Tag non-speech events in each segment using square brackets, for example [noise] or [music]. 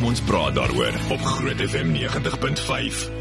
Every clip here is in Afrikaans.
Kom ons praat daaroor op Groot FM 90.5.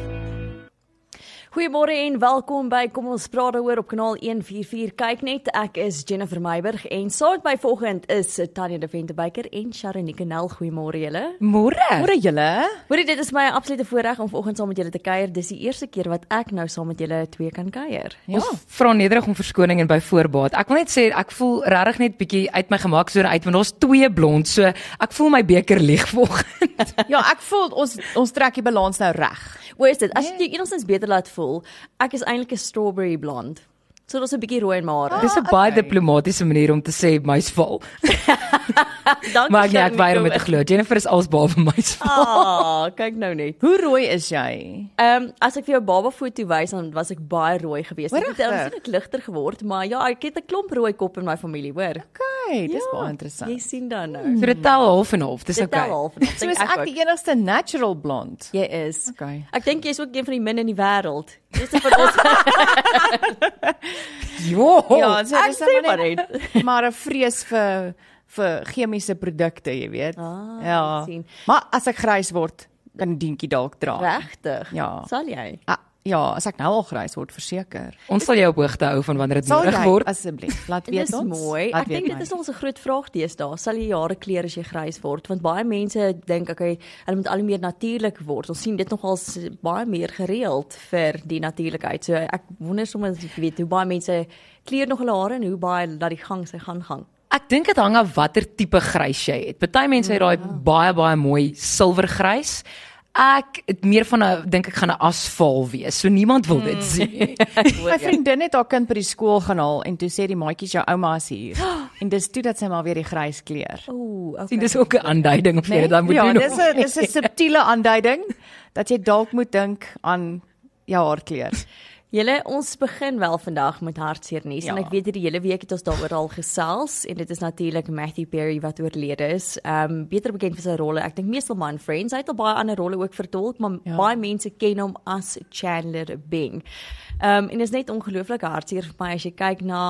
Goeiemôre en welkom by Kom ons praat daaroor op kanaal 144. Kyk net, ek is Jennifer Meiburg en saam met my vanoggend is Tanya de Ventebeker en Sharonike Nel. Goeiemôre julle. Môre. Môre julle. Hoorie, dit is my absolute voorreg om vanoggend saam met julle te kuier. Dis die eerste keer wat ek nou saam met julle twee kan kuier. Ja. Ons vra nederig om verskoning en by voorbaat. Ek wil net sê ek voel regtig net bietjie uit my gemaak so uit want daar's twee blond. So ek voel my beker leeg vanoggend. ja, ek voel ons ons trek die balans nou reg. Hoe is dit? As jy nee. enigstens beter laat voel, ek is eintlik 'n strawberry blond. So daar's 'n bietjie rooi in my hare. Oh, Dis 'n baie okay. diplomatisiese manier om te sê my's val. [laughs] Dankie. Maar ek weier om te glo. Jennifer is alsbehalwe [laughs] my's val. Ah, kyk nou net. Hoe rooi is jy? Ehm um, as ek vir jou baba foto wys dan was ek baie rooi geweest. Ek het aansienlik ligter geword, maar ja, ek het 'n klomp rooi kop in my familie, hoor. Okay, dis ja, baie interessant. Jy sien dan nou. So dit tel half en half. Dis dit okay. Tel half en half. So is ek, ek die enigste natural blond. Jy is. Okay. Ek dink jy's ook een van die min in die wêreld. Dis vir ons. [laughs] jo. Ja, so dis maar net maar 'n vrees vir vir chemiese produkte, jy weet. Ah, ja. Sien. Maar as ek grys word, kan dinkie dalk dra. Regtig? Ja. Sal jy? Ah, ja, as ek nou al grys word, verseker. Ons sal jou op hoogte hou van wanneer dit nodig word. Asseblief, laat weet ons. Dis mooi. Laat ek dink dit is ons 'n groot vraag deesdae. Sal jy jare kleur as jy grys word? Want baie mense dink okay, hulle moet al hoe meer natuurlik word. Ons sien dit nogal baie meer gereeld vir die natuurlikheid. So ek wonder sommer as jy weet hoe baie mense kleur nog hulle hare en hoe baie laat die gang sy gaan gaan. Ek dink dit hang af watter tipe grys jy het. Party mense het daai ja. baie baie mooi silwergrys. Ek het meer van 'n dink ek gaan 'n asfal wees. So niemand wil dit mm. sien. [laughs] My vriendin het haar kind by die skool gaan haal en toe sê die maatjies jou ouma is hier. [gasps] en dis toe dat sy maar weer die grys kleur. Ooh, okay. Sien dis ook 'n aanduiding of jy nee? dit dan moet ja, doen. Ja, dis 'n dis 'n subtiele aanduiding dat jy dalk moet dink aan jou haarkleur. [laughs] Julle ons begin wel vandag met hartseer nuus ja. en ek weet hierdie hele week het ons daaroor al gesels en dit is natuurlik Matthew Perry wat oorlede is. Ehm um, beter bekend vir sy rolle. Ek dink meestal man Friends hy het al baie ander rolle ook vertolk, maar ja. baie mense ken hom as Chandler Bing. Ehm um, en dit is net ongelooflik hartseer vir my as jy kyk na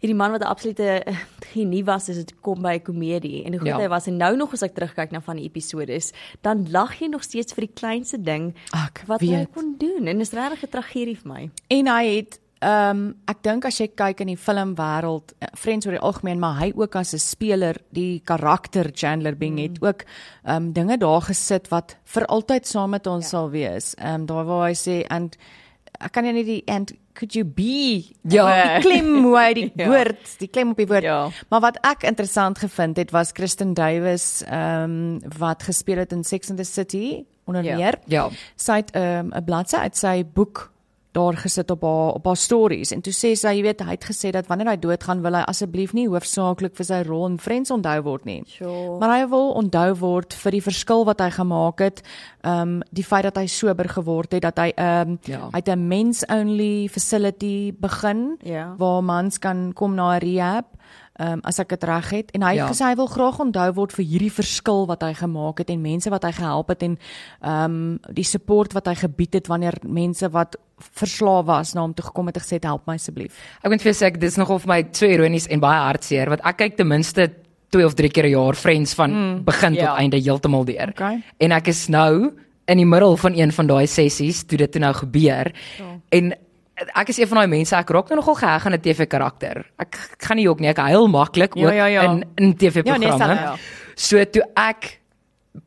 hierdie man wat 'n absolute uh, genie was as dit kom by komedie en hoe goed ja. hy was en nou nog as ek terugkyk na van die episodes dan lag jy nog steeds vir die kleinste ding Ak, wat weet. hy kon doen en is regtig 'n tragedie vir my en hy het Ehm um, ek dink as jy kyk in die filmwêreld, uh, Friends oor die algemeen, maar hy ook as 'n speler, die karakter Chandler Bing mm. het ook ehm um, dinge daar gesit wat vir altyd saam met ons ja. sal wees. Ehm um, daar waar hy sê and ek kan nie die and could you be ja die klem [laughs] hoe hy die ja. woord die klem op die woord ja. maar wat ek interessant gevind het was Kristen Davis ehm um, wat gespeel het in Sex and the City onder ja. meer ja sy het ehm, 'n um, bladsy uit sy boek daar gesit op haar op haar stories en toe sê sy jy weet hy het gesê dat wanneer hy doodgaan wil hy asseblief nie hoofsaaklik vir sy rol in Friends onthou word nie. Sure. Maar hy wil onthou word vir die verskil wat hy gemaak het. Ehm um, die feit dat hy sober geword het dat hy ehm um, ja. hy het 'n mens only facility begin ja. waar mans kan kom na 'n rehab ehm um, as ek dit reg het en hy het ja. gesê hy wil graag onthou word vir hierdie verskil wat hy gemaak het en mense wat hy gehelp het en ehm um, die support wat hy gebied het wanneer mense wat verslaaf was na hom toe gekom het en gesê help my asseblief. Ek moet vir sê dis nogal vir my so ironies en baie hartseer want ek kyk ten minste twee of drie keer 'n jaar Friends van mm, begin yeah. tot ja. einde heeltemal deur. Okay. En ek is nou in die middel van een van daai sessies toe dit toe nou gebeur. Oh. En ek is een van daai mense ek raak nou nogal geheg aan 'n TV karakter. Ek, ek gaan nie jok nie, ek huil maklik ja, ja, ja. in in TV programme. Ja, nee, ja. So toe ek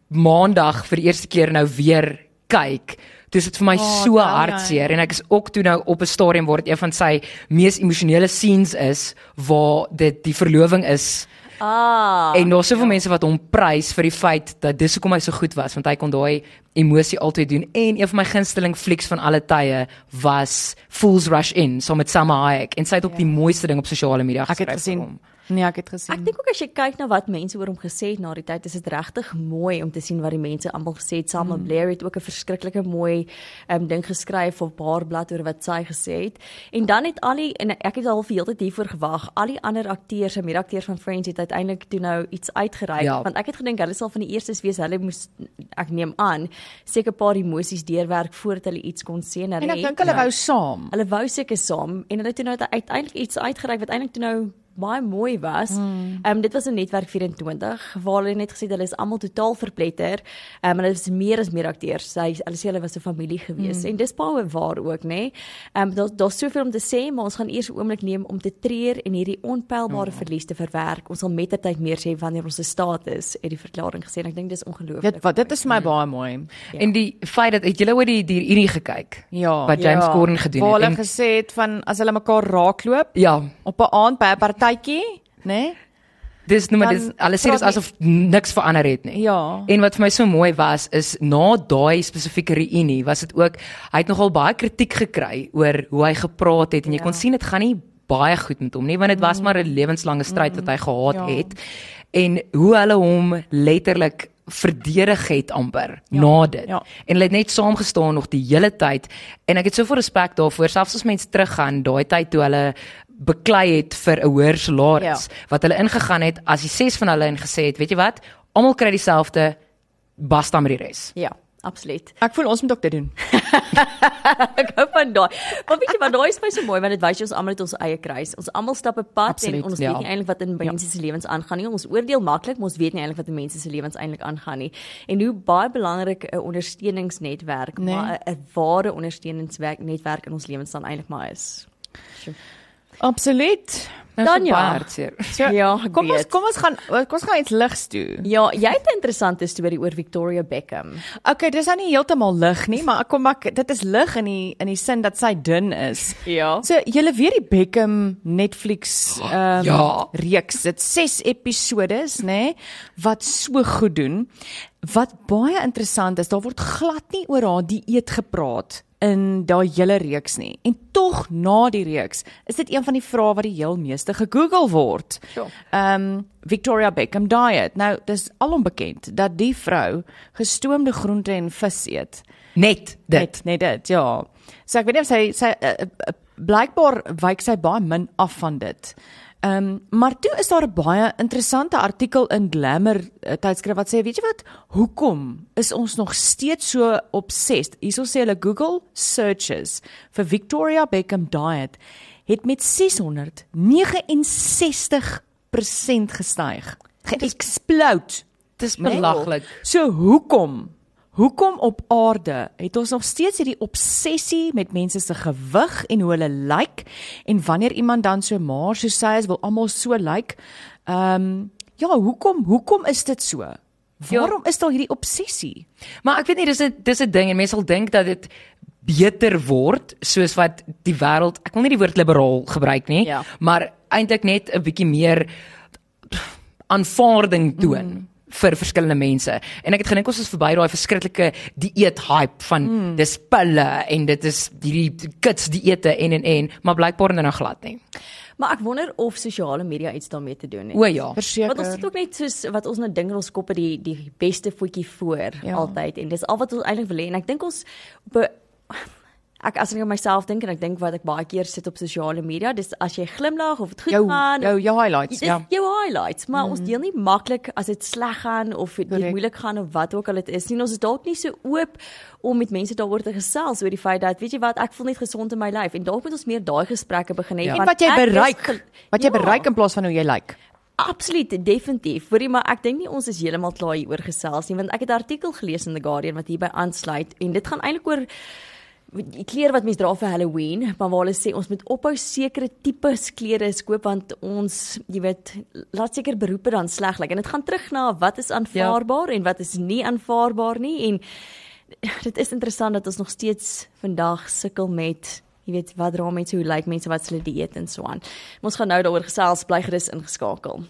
maandag vir die eerste keer nou weer kyk, dis dit vir my oh, so ja, hartseer ja. en ek is ook toe nou op 'n stadium waar dit een van sy mees emosionele scenes is waar dit die verloving is. Ah. En daar's soveel ja. mense wat hom prys vir die feit dat dis hoekom hy so goed was want hy kon daai emosie altyd doen en een van my gunsteling flieks van alle tye was Fools Rush In saam so met Salma Hayek en sy het ook ja. die mooiste ding op sosiale media geskryf. Ek het gesien. Nee, ek het gesien. Ek dink ook as jy kyk na wat mense oor hom gesê het na die tyd, is dit regtig mooi om te sien wat die mense almal gesê het. Salma mm. Blair het ook 'n verskriklike mooi um, ding geskryf op haar blad oor wat sy gesê het. En dan het al die en ek het al vir heeltyd hiervoor gewag. Al die ander akteurs en medeakteurs van Friends het uiteindelik toe nou iets uitgereik ja. want ek het gedink hulle sal van die eerstes wees. Hulle moes ek neem aan seker 'n paar emosies deurwerk voordat hulle iets kon sê en hulle En ek dink hulle wou saam. Hulle wou seker saam en hulle het toe nou uiteindelik iets uitgereik wat eintlik toe nou baie mooi was. Ehm um, dit was 'n netwerk 24 waar hulle net gesê hulle is almal totaal verpletter. Ehm um, hulle is meer as meer akteurs. Sy hulle sê hulle was 'n familie gewees mm. en dis baie waar ook, nê. Nee. Ehm um, daar daar's soveel om te sê, maar ons gaan eers 'n oomblik neem om te treur en hierdie onpylbare mm. verlies te verwerk. Ons sal mettertyd meer sê wanneer ons se staat is, het die verklaring gesê en ek dink dis ongelooflik. Dit wat dit is vir my mm. baie mooi. Ja. En die feit dat het julle oor die die Unie gekyk? Ja. Wat James ja. Corden gedoen het. Waar hulle gesê het van as hulle mekaar raakloop ja. op 'n aand by 'n partytjie, né? Nee? Dis nou maar dis alles sê dis asof niks verander het nie. Ja. En wat vir my so mooi was is na daai spesifieke reunie was dit ook hy het nogal baie kritiek gekry oor hoe hy gepraat het en jy ja. kon sien dit gaan nie baie goed met hom nie want dit was mm. maar 'n lewenslange stryd wat hy gehad ja. het en hoe hulle hom letterlik verdedig het amper ja, na dit. Ja. En hulle het net saamgestaan nog die hele tyd en ek het soveel respek daarvoor selfs as mense teruggaan daai tyd toe hulle beklei het vir 'n hoër salaris ja. wat hulle ingegaan het as die ses van hulle en gesê het weet jy wat almal kry dieselfde basta met die res. Ja. Absoluut. Ek voel ons moet ook dit doen. [laughs] ek hou van daai. Maar weet jy wat daai is vir so mooi want dit wys jy ons almal het ons eie kruis. Ons almal stap 'n pad Absoluut, en ons ja. weet nie eintlik wat in ja. mense se lewens aangaan nie. Ons oordeel maklik, maar ons weet nie eintlik wat in mense se lewens eintlik aangaan nie. En hoe baie belangrik 'n ondersteuningsnetwerk, nee. maar 'n ware ondersteuningsnetwerk in ons lewens dan eintlik maar is. Sure. Absoluut. Dan ja. So, [laughs] ja, kom ons kom ons gaan kom ons gaan iets ligs toe. Ja, jy het 'n interessante storie oor Victoria Beckham. Okay, dis nou nie heeltemal lig nie, maar kom ek dit is lig in die in die sin dat sy dun is. Ja. So julle weet die Beckham Netflix ehm um, ja. reeks, dit 6 episodes, nê, nee, wat so goed doen. Wat baie interessant is, daar word glad nie oor haar dieet gepraat in daai hele reeks nie. En tog na die reeks is dit een van die vrae wat die heel meeste gegoogel word. Ehm ja. um, Victoria Beckham diet. Nou, dis alombekend dat die vrou gestoomde groente en vis eet. Net dit. Net, net dit, ja. So ek weet nie of sy sy uh, uh, blykbaar wyk sy baie min af van dit. Ehm um, maar toe is daar 'n baie interessante artikel in Glamour uh, tydskrif wat sê weet jy wat? Hoekom is ons nog steeds so obsessed? Hierso sê hulle Google searches vir Victoria Beckham diet het met 669% gestyg. Geëxplode dis belaglik so hoekom Hoekom op aarde het ons nog steeds hierdie obsessie met mense se gewig en hoe hulle lyk like, en wanneer iemand dan so maar so sê is wil almal so lyk. Like, ehm um, ja, hoekom hoekom is dit so? Waarom ja. is daar hierdie obsessie? Maar ek weet nie dis 'n dis 'n ding en mense sal dink dat dit beter word soos wat die wêreld ek wil nie die woord liberaal gebruik nie, ja. maar eintlik net 'n bietjie meer aanvaarding toon. Mm vir verskillende mense. En ek het gedink ons is verby daai verskriklike dieet hype van mm. dis pille en dit is hierdie kits dieete en en en, maar blykbaar dan nou glad nie. Maar ek wonder of sosiale media iets daarmee te doen het. O ja, verseker. Want ons het ook net soos wat ons nou ding in ons koppe die die beste voetjie voor ja. altyd en dis al wat ons eintlik wil hê en ek dink ons op 'n ek as ek aan myself dink en ek dink wat ek baie keer sit op sosiale media, dis as jy glimlag of dit goed jou, gaan. Jou jou highlights, ja. Jou highlights, maar mm. ons deel nie maklik as dit sleg gaan of dit moeilik gaan of wat ook al dit is nie. Ons is dalk nie so oop om met mense daaroor te gesels oor die feit dat weet jy wat, ek voel net gesond in my lyf en dalk moet ons meer daai gesprekke begin hê ja. wat jy bereik. Wat jy ja. bereik in plaas van hoe jy lyk. Like. Absoluut, definitief. Hoorie, maar ek dink nie ons is heeltemal klaar hier oor gesels nie, want ek het 'n artikel gelees in The Guardian wat hierby aansluit en dit gaan eintlik oor die klere wat mense dra vir Halloween, maar waar hulle sê ons moet ophou sekere tipe klere koop want ons, jy weet, laat seker beroepe dan sleg lyk. Like. En dit gaan terug na wat is aanvaarbaar ja. en wat is nie aanvaarbaar nie en dit is interessant dat ons nog steeds vandag sukkel met jy weet wat dra mense hoe lyk like mense wat hulle dieet en so aan. Ons gaan nou daaroor gesels bly gerus ingeskakel.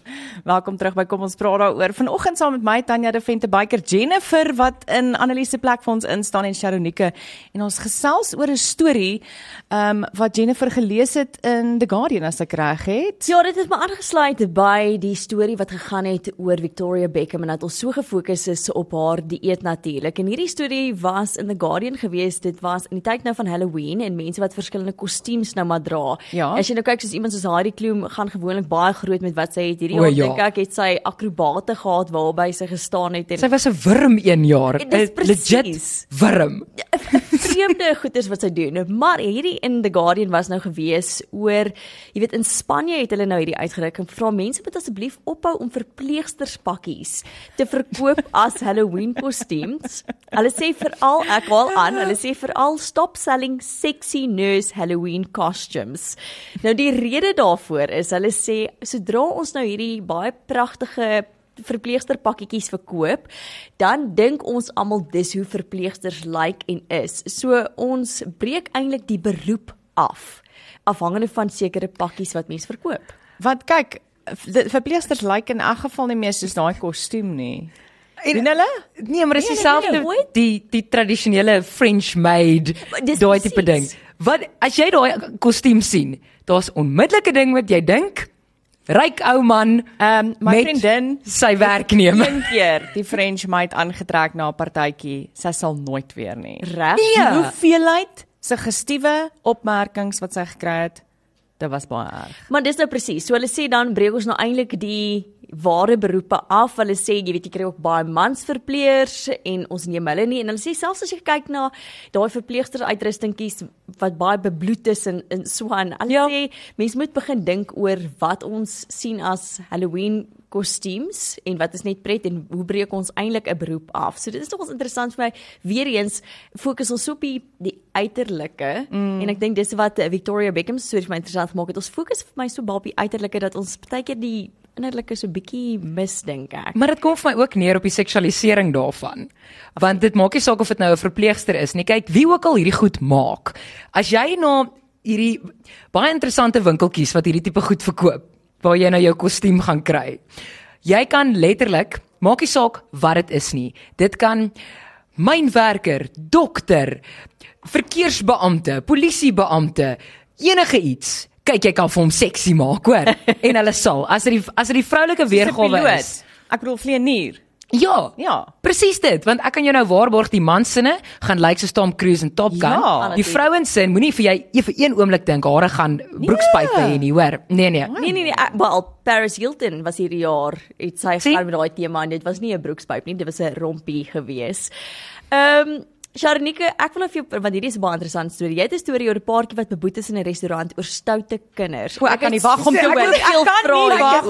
Welkom terug by kom ons praat daaroor. Vanoggend saam met my Tanya de Vente Biker Jennifer wat in Annelise plek vir ons instaan en Sharonike en ons gesels oor 'n storie ehm um, wat Jennifer gelees het in The Guardian as ek reg het. Ja, dit is maar aangesluit by die storie wat gegaan het oor Victoria Beckham en dat ons so gefokus is op haar dieet natuurlik. En hierdie storie was in The Guardian gewees. Dit was in die tyd nou van Halloween en mense wat verskillende kostuums nou maar dra. Ja. As jy nou kyk soos iemand soos Heidi Klum gaan gewoonlik baie groot met wat sy het hierdie jaar ja. dink ek het sy akrobate gehad waarby sy gestaan het en Sy was 'n wurm een jaar. Legit wurm. vreemde goeders wat sy doen. Maar hierdie in The Guardian was nou gewees oor jy weet in Spanje het hulle nou hierdie uitgereik en vra mense moet asseblief ophou om verpleegsterspakkies te verkoop as Halloween kostuums. Hulle sê veral ek haal aan, hulle sê veral stop selling sexy nurse Halloween costumes. Nou die rede daarvoor is hulle sê sodra ons nou hierdie baie pragtige verpleegsterpakketjies verkoop, dan dink ons almal dis hoe verpleegsters lyk like en is. So ons breek eintlik die beroep af afhangende van sekere pakkies wat mense verkoop. Want kyk, verpleegsters lyk like in elk geval nie meer soos daai kostuum nie. En hulle? Nee, maar dis nee, dieselfde nee, nee, die die tradisionele French made daai tipe ding. Wat as jy daai kostuum sien, daar's onmiddellike ding wat jy dink Ryk ou man, ehm um, my vriendin, sy werknemer, een keer die French maid aangetrek na 'n partytjie. Sy sal nooit weer nie. Reg? Nee. Hoeveelheid se gestiewe opmerkings wat sy gekry het, dit was baie erg. Maar dis nou presies. So hulle sê dan breek ons nou eintlik die ware beroepe af. Hulle sê jy weet jy kry ook baie mansverpleegers en ons neem hulle nie en hulle sê selfs as jy kyk na daai verpleegsters uitrustingkies wat baie bebloed is en in Swan. Hulle ja. sê mense moet begin dink oor wat ons sien as Halloween kostuums en wat is net pret en hoe breek ons eintlik 'n beroep af. So dit is nogals interessant vir my. Weereens fokus ons op die, die uiterlike mm. en ek dink dis wat Victoria Beckham so vir my interessant gemaak het. Ons fokus vir my so baie op die uiterlike dat ons baie keer die innerlik is 'n bietjie misdink ek. Maar dit kom vir my ook neer op die seksualisering daarvan. Want dit maak nie saak of dit nou 'n verpleegster is nie. Kyk, wie ook al hierdie goed maak. As jy na hierdie baie interessante winkeltjies wat hierdie tipe goed verkoop, waar jy nou jou kostuum gaan kry. Jy kan letterlik, maak nie saak wat dit is nie. Dit kan mynwerker, dokter, verkeersbeampte, polisiebeampte, enige iets kyk jy kan vir hom seksie maak, hoor. [laughs] en hulle sal as dit as dit die vroulike weergawe is. Ek bedoel vleenier. Ja. Ja. Presies dit, want ek kan jou nou waarborg die man sinne gaan lyk like so Tom Cruise en Top Gun. Ja, die vrouens sin moenie vir jy e vir een oomblik dink hare gaan broekspype hê nie, hoor. Nee nee. Nee nee nee, well Paris Hilton was hierdie jaar het sy gaan met daai tema en dit was nie 'n broekspyp nie, dit was 'n rompie gewees. Ehm um, Sharnike, ek wil of jy want hierdie is 'n baie interessante storie. Jy het 'n storie oor 'n paartjie wat beboet is in 'n restaurant oor stoute kinders. O, ek kan nie wag om te hoor. Ek kan nie wag.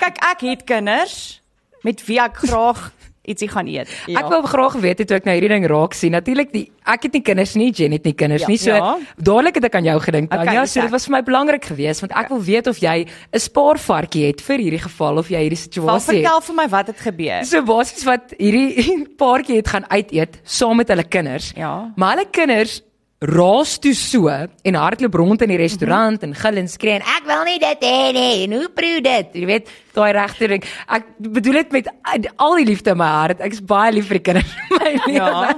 Kyk, ek het kinders met wie ek graag ietsie gaan eet. Ja. Ek wou graag weet het toe ek nou hierdie ding raak sien. Natuurlik die ek het nie kinders nie, Jen het nie kinders ja. nie. So ja. dadelik het ek aan jou gedink. Okay, ja, so dit was vir my belangrik geweest want ek wil weet of jy 'n spaarvarkie het vir hierdie geval of jy hierdie situasie. Vertel vir my wat het gebeur. So basies wat hierdie [laughs] paartjie het gaan uit eet saam met hulle kinders. Ja. Maar hulle kinders raas toe so en hardloop rond in die restaurant mm -hmm. en gil en skree en ek wil nie dit hê nie. En hoe proe dit? Jy weet daai regte ding. Ek bedoel dit met al die liefde in my hart. Ek is baie lief vir die kinders in my lewe. Ja.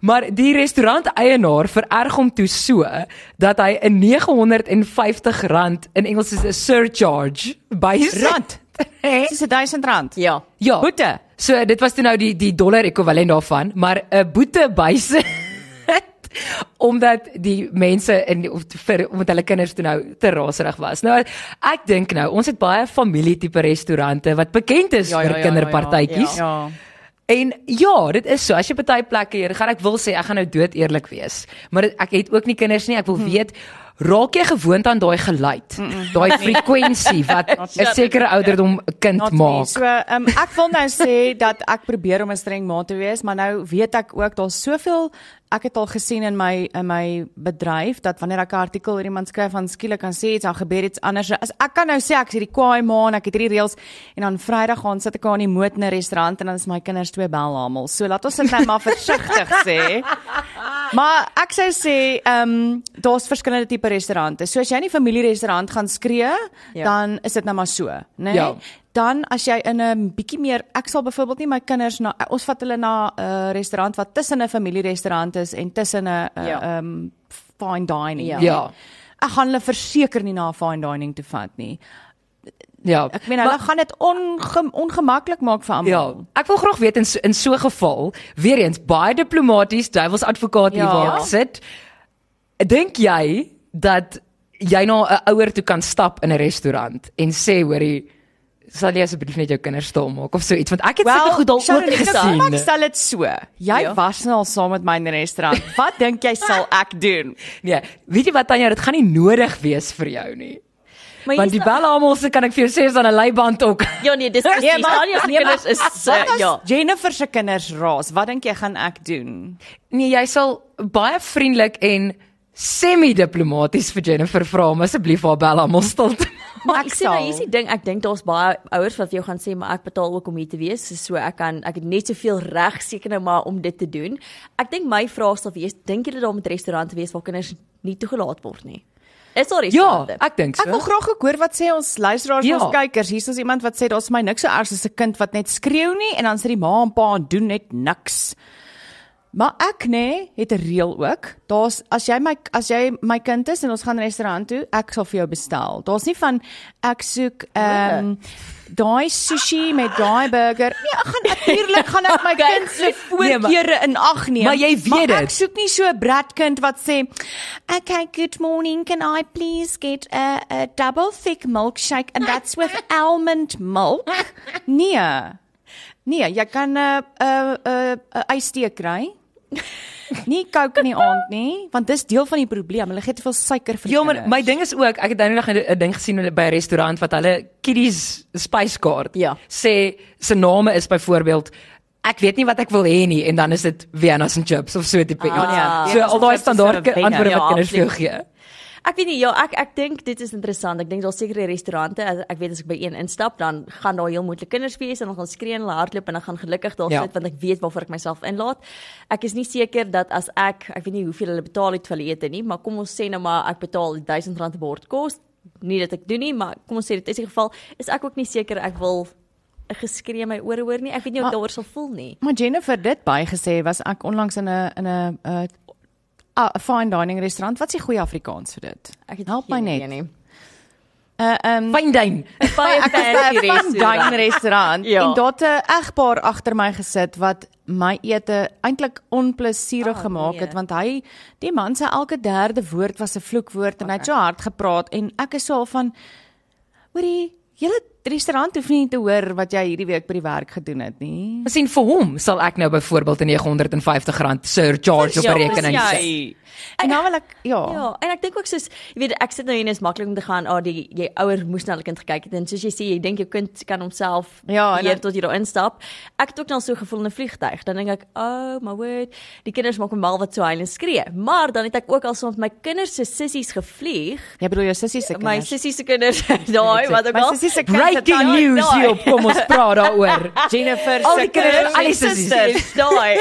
maar die restaurant eienaar vererg hom toe so dat hy 'n 950 rand in Engels is 'n surcharge by rand. dis 1000 rand. Ja. Ja boete. So dit was toe nou die die dollar ekwivalent daarvan maar 'n boete byse omdat die mense in vir omdat hulle kinders toe nou te raserig was. Nou ek dink nou ons het baie familie tipe restaurante wat bekend is ja, vir ja, ja, kinderpartytjies. Ja, ja. ja. En ja, dit is so. As jy party plekke hier gaan ek wil sê ek gaan nou dood eerlik wees. Maar dit, ek het ook nie kinders nie. Ek wil hm. weet raak jy gewoond aan daai geluid? Mm -mm. [laughs] Daai frekwensie wat [laughs] 'n sekere ouderdom 'n kind Not maak. So, um, ek wil nou sê dat ek probeer om 'n streng ma te wees, maar nou weet ek ook daar's soveel ek het al gesien in my in my bedryf dat wanneer ek 'n artikel oor iemand skryf van skielik kan sê iets, dan gebeur iets anders. As ek kan nou sê ek is hierdie kwaai ma en ek het hierdie reëls en dan Vrydag gaan sit ek aan die moot in 'n restaurant en dan is my kinders twee bel almal. So laat ons net maar versigtig sê. [laughs] Maar ek sou sê, ehm um, daar's verskillende tipe restaurante. So as jy in 'n familierestaurant gaan skree, ja. dan is dit nou maar so, né? Nee? Ja dan as jy in 'n bietjie meer ek sal byvoorbeeld nie my kinders na ons vat hulle na 'n uh, restaurant wat tussen 'n familierestaurant is en tussen 'n ehm ja. um, fine dining. Ja. ja. Ek gaan hulle verseker nie na 'n fine dining toe vat nie. Ja. Ek meen hulle gaan dit onge, ongemaklik maak vir almal. Ja. Ek wil graag weet in in so 'n geval, weer eens baie diplomaties, duiwels advokaat hier ja. waar sit. Dink jy dat jy na 'n ouer toe kan stap in 'n restaurant en sê hoorie sal jy asseblief net jou kinders stil maak of so iets want ek het Wel, sulke goed al ek Ek gesien. stel dit so. Jy Ja. was nou al saam met my in 'n restaurant. Wat [laughs] dink jy sal ek doen? Nee, weet jy wat Tanya, dit gaan nie nodig wees vir jou nie. Maar Want die belle almal se kan ek vir jou sê is aan 'n leiband ook. [laughs] Ja nee, dis [laughs] presies. Nee, maar- Al jou nee, maar- kinders is Wat uh, ja. Jennifer se kinders raas? Wat dink jy gaan ek doen? Nee, jy sal baie vriendelik en semi-diplomaties vir Jennifer vra om asseblief haar bel almal stil te maak. Maar Ek ek sê nou, sal. hier's die ding, ek dink daar's baie ouers wat vir jou gaan sê maar ek betaal ook om hier te wees, so ek kan ek het net soveel reg seker nou maar om dit te doen. Ek dink my vraag sal wees, dink julle daar moet restaurante wees waar kinders nie toegelaat word nie? Is daar Ja, restaurante? ek dink so. Ek wil graag ook hoor wat sê ons luisteraars, Ja. ons kykers. Hier is iemand wat sê daar's my niks so erg as 'n kind wat net skreeu nie en dan sit die ma en pa en doen net niks. Maar ek nê nee, het 'n reël ook. Daar's as jy my as jy my kind is en ons gaan restaurant toe, ek sal vir jou bestel. Daar's nie van ek soek ehm um, daai sushi met daai burger. Nee, ek gaan natuurlik gaan ek my [laughs] kind se nee, voorkeure in ag neem. maar jy weet dit. Ek soek nie so 'n bradkind wat sê, "Okay, good morning. Can I please get a a double thick milkshake and that's with [laughs] almond milk?" Nee. Nee, jy kan 'n 'n 'n 'n ystee kry. [laughs] Nie kook in die aand nie, want dis deel van die probleem. Hulle gee te veel suiker vir Ja, maar my ding is ook, ek het nou nog 'n ding gesien by 'n restaurant wat hulle kiddies spyskaart Ja. sê se name is byvoorbeeld ek weet nie wat ek wil hê nie en dan is dit Vienna's and chips of so tipe Ah, iets. ja. So al daai standaard antwoorde wat Ja, kinders vir jou gee. Ek weet nie, ja, ek ek dink dit is interessant. Ek dink daar's sekere restaurante, as- ek weet as ek by een instap, dan gaan daar heel moontlik kinders wees en dan gaan skree en hulle hardloop en dan gaan gelukkig daar Ja. sit want ek weet waarvoor ek myself inlaat. Ek is nie seker dat as ek, ek weet nie hoeveel hulle betaal het vir hulle ete nie, maar kom ons sê nou maar ek betaal R1000 'n bord kos. Nie dat ek doen nie, maar kom ons sê dit is die geval, is ek ook nie seker ek wil geskree my ore hoor nie. Ek weet nie ek daaroor sal voel nie. Maar Jennifer dit bygesê was ek onlangs in 'n in 'n 'n 'n fine dining restaurant. Wat is die goeie Afrikaans vir dit? Ek het Help my net. nie. Uh um Fyn dyn. Baie fancy fine dining [laughs] restaurant. restaurant [laughs] Ja. en daar het 'n egpaar agter my gesit wat my ete eintlik onplesierig Ah, gemaak nee. het want hy die man se elke derde woord was 'n vloekwoord en hy het so hard gepraat en ek is so al van hoorie julle restaurant hoef nie te hoor wat jy hierdie week by die werk gedoen het nie. Sien vir hom sal ek nou byvoorbeeld 'n R950 surcharge op 'n Ja, rekening sit. En nou wil ek ja. Ja, en ek dink ook soos jy weet ek sit nou hier en is maklik om te gaan, ah oh, die jy ouer moes na hulle kind gekyk het en soos jy sê jy dink jou kind kan homself Ja, hier dan- tot jy daar instap. Ek het ook nou so gevoel in 'n vliegtyg. Dan dink ek, "Oh my word, die kinders maak my mal wat so huil en skree." Maar dan het ek ook al soms met my kinders se sissies gevlieg. Jy bedoel jou sussie se My kinders. sissie se kinders [laughs] daai wat ook My al. sussie se kind Breaking daai- news daai. hier op kom ons praat daaroor. Jennifer [laughs] se die kinders, al die susters. [laughs] [laughs] daai.